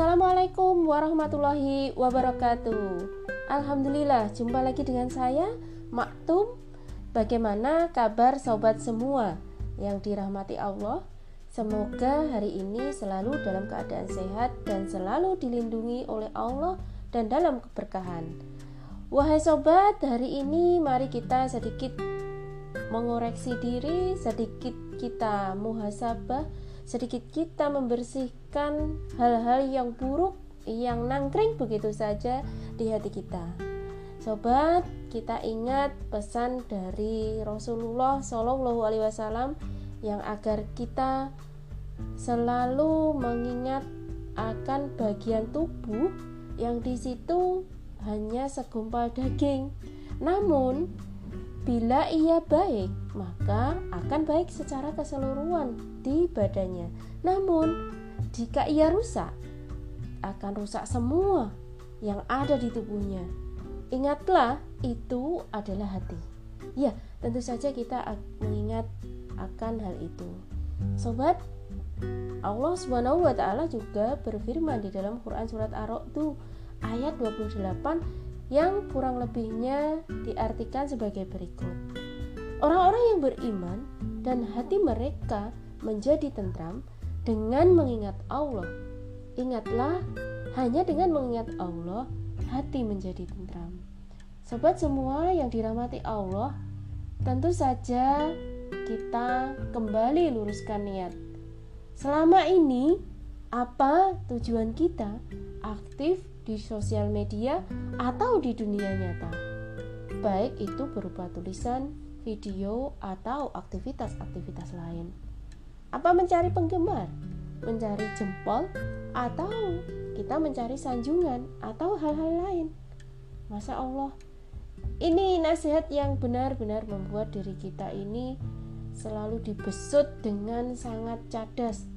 Assalamualaikum warahmatullahi wabarakatuh. Alhamdulillah, jumpa lagi dengan saya, Maktum. Bagaimana kabar sobat semua yang dirahmati Allah? Semoga hari ini selalu dalam keadaan sehat dan selalu dilindungi oleh Allah dan dalam keberkahan. Wahai sobat, hari ini mari kita sedikit mengoreksi diri, sedikit kita muhasabah, sedikit kita membersihkan hal-hal yang buruk yang nangkring begitu saja di hati kita. Sobat, kita ingat pesan dari Rasulullah Shallallahu Alaihi Wasallam yang agar kita selalu mengingat akan bagian tubuh yang di situ hanya segumpal daging. Namun, bila ia baik, maka akan baik secara keseluruhan di badannya. Namun, jika ia rusak, akan rusak semua yang ada di tubuhnya. Ingatlah, itu adalah hati. Ya, tentu saja kita mengingat akan hal itu. Sobat, Allah Subhanahu wa taala juga berfirman di dalam Quran surat Ar-Ra'd ayat 28 yang kurang lebihnya diartikan sebagai berikut. Orang-orang yang beriman dan hati mereka menjadi tentram dengan mengingat Allah Ingatlah, hanya dengan mengingat Allah, hati menjadi tentram. Sobat semua yang dirahmati Allah, tentu saja kita kembali luruskan niat. Selama ini, apa tujuan kita aktif di sosial media atau di dunia nyata? Baik itu berupa tulisan, video, atau aktivitas-aktivitas lain. Apa mencari penggemar? mencari jempol atau kita mencari sanjungan atau hal-hal lain. Masa Allah, ini nasihat yang benar-benar membuat diri kita ini selalu dibesut dengan sangat cadas.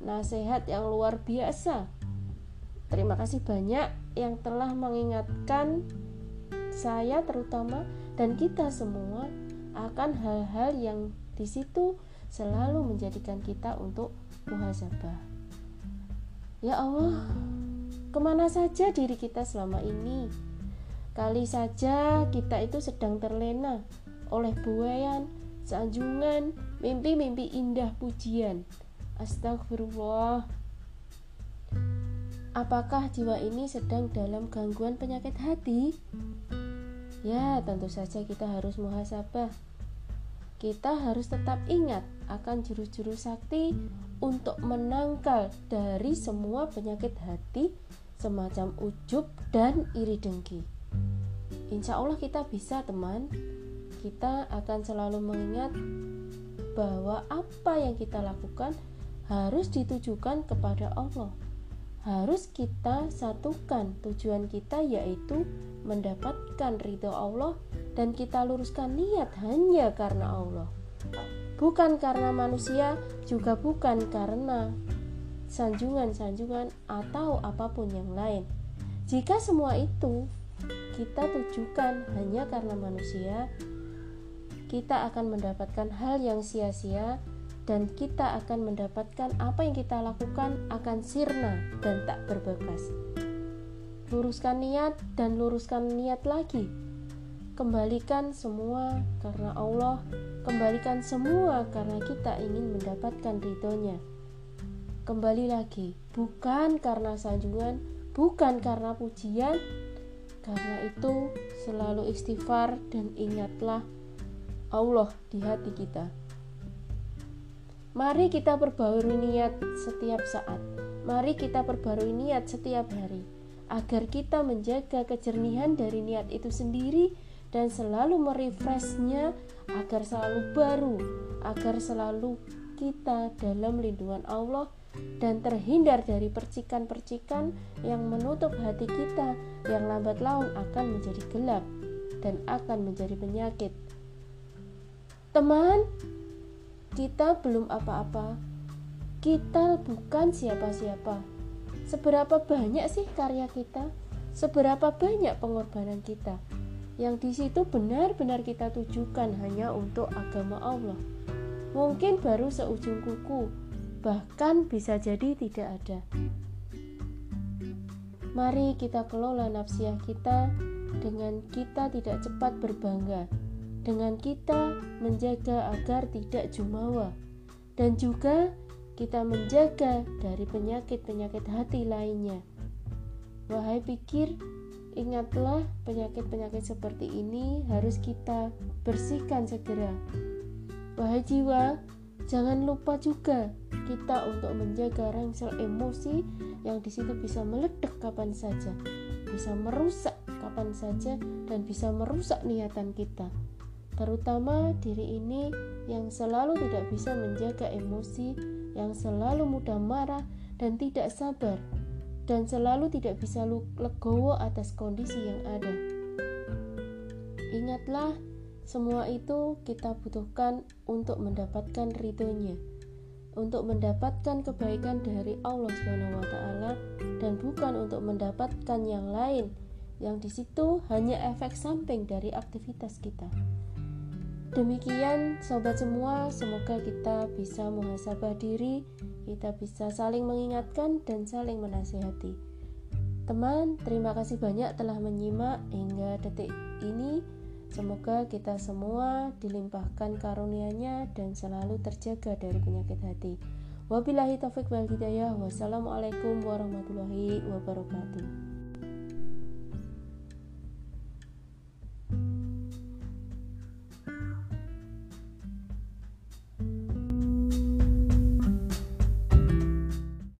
Nasihat yang luar biasa. Terima kasih banyak yang telah mengingatkan saya terutama dan kita semua akan hal-hal yang di situ selalu menjadikan kita untuk muhasabah. Ya Allah, ke mana saja diri kita selama ini? Kali saja kita itu sedang terlena oleh buayan, sanjungan, mimpi-mimpi indah pujian. Astagfirullah. Apakah jiwa ini sedang dalam gangguan penyakit hati? Ya, tentu saja kita harus muhasabah. Kita harus tetap ingat akan jurus-jurus sakti untuk menangkal dari semua penyakit hati semacam ujub dan iri dengki. Insya Allah kita bisa teman, kita akan selalu mengingat bahwa apa yang kita lakukan harus ditujukan kepada Allah. Harus kita satukan tujuan kita yaitu mendapatkan ridho Allah dan kita luruskan niat hanya karena Allah bukan karena manusia, juga bukan karena sanjungan-sanjungan atau apa pun yang lain. Jika semua itu kita tujukan hanya karena manusia, kita akan mendapatkan hal yang sia-sia dan kita akan mendapatkan apa yang kita lakukan akan sirna dan tak berbekas. Luruskan niat dan luruskan niat lagi Kembalikan semua karena Allah, kembalikan semua karena kita ingin mendapatkan ridhonya. Kembali lagi, bukan karena sanjungan, bukan karena pujian, karena itu selalu istighfar dan ingatlah Allah di hati kita. Mari kita perbarui niat setiap saat. Mari kita perbarui niat setiap hari agar kita menjaga kejernihan dari niat itu sendiri dan selalu merefreshnya agar selalu baru, agar selalu kita dalam lindungan Allah dan terhindar dari percikan-percikan yang menutup hati kita yang lambat laun akan menjadi gelap dan akan menjadi penyakit. Teman, kita belum apa-apa. Kita bukan siapa-siapa. Seberapa banyak sih karya kita? Seberapa banyak pengorbanan kita? yang di situ benar-benar kita tujukan hanya untuk agama Allah. Mungkin baru seujung kuku, bahkan bisa jadi tidak ada. Mari kita kelola nafsiah kita dengan kita tidak cepat berbangga, dengan kita menjaga agar tidak jumawa, dan juga kita menjaga dari penyakit-penyakit hati lainnya. Wahai pikir, ingatlah penyakit-penyakit seperti ini harus kita bersihkan segera. Wahai jiwa, jangan lupa juga kita untuk menjaga rangsel emosi yang di situ bisa meledak kapan saja, bisa merusak kapan saja dan bisa merusak niatan kita terutama diri ini yang selalu tidak bisa menjaga emosi, yang selalu mudah marah dan tidak sabar, dan selalu tidak bisa legowo atas kondisi yang ada. Ingatlah, semua itu kita butuhkan untuk mendapatkan ridhonya, untuk mendapatkan kebaikan dari Allah SWT dan bukan untuk mendapatkan yang lain yang di situ hanya efek samping dari aktivitas kita. Demikian sobat semua, semoga kita bisa muhasabah diri, kita bisa saling mengingatkan dan saling menasihati. Teman, terima kasih banyak telah menyimak hingga detik ini. Semoga kita semua dilimpahkan karunia-Nya dan selalu terjaga dari penyakit hati. Wabillahi taufik wal hidayah. Wassalamualaikum warahmatullahi wabarakatuh.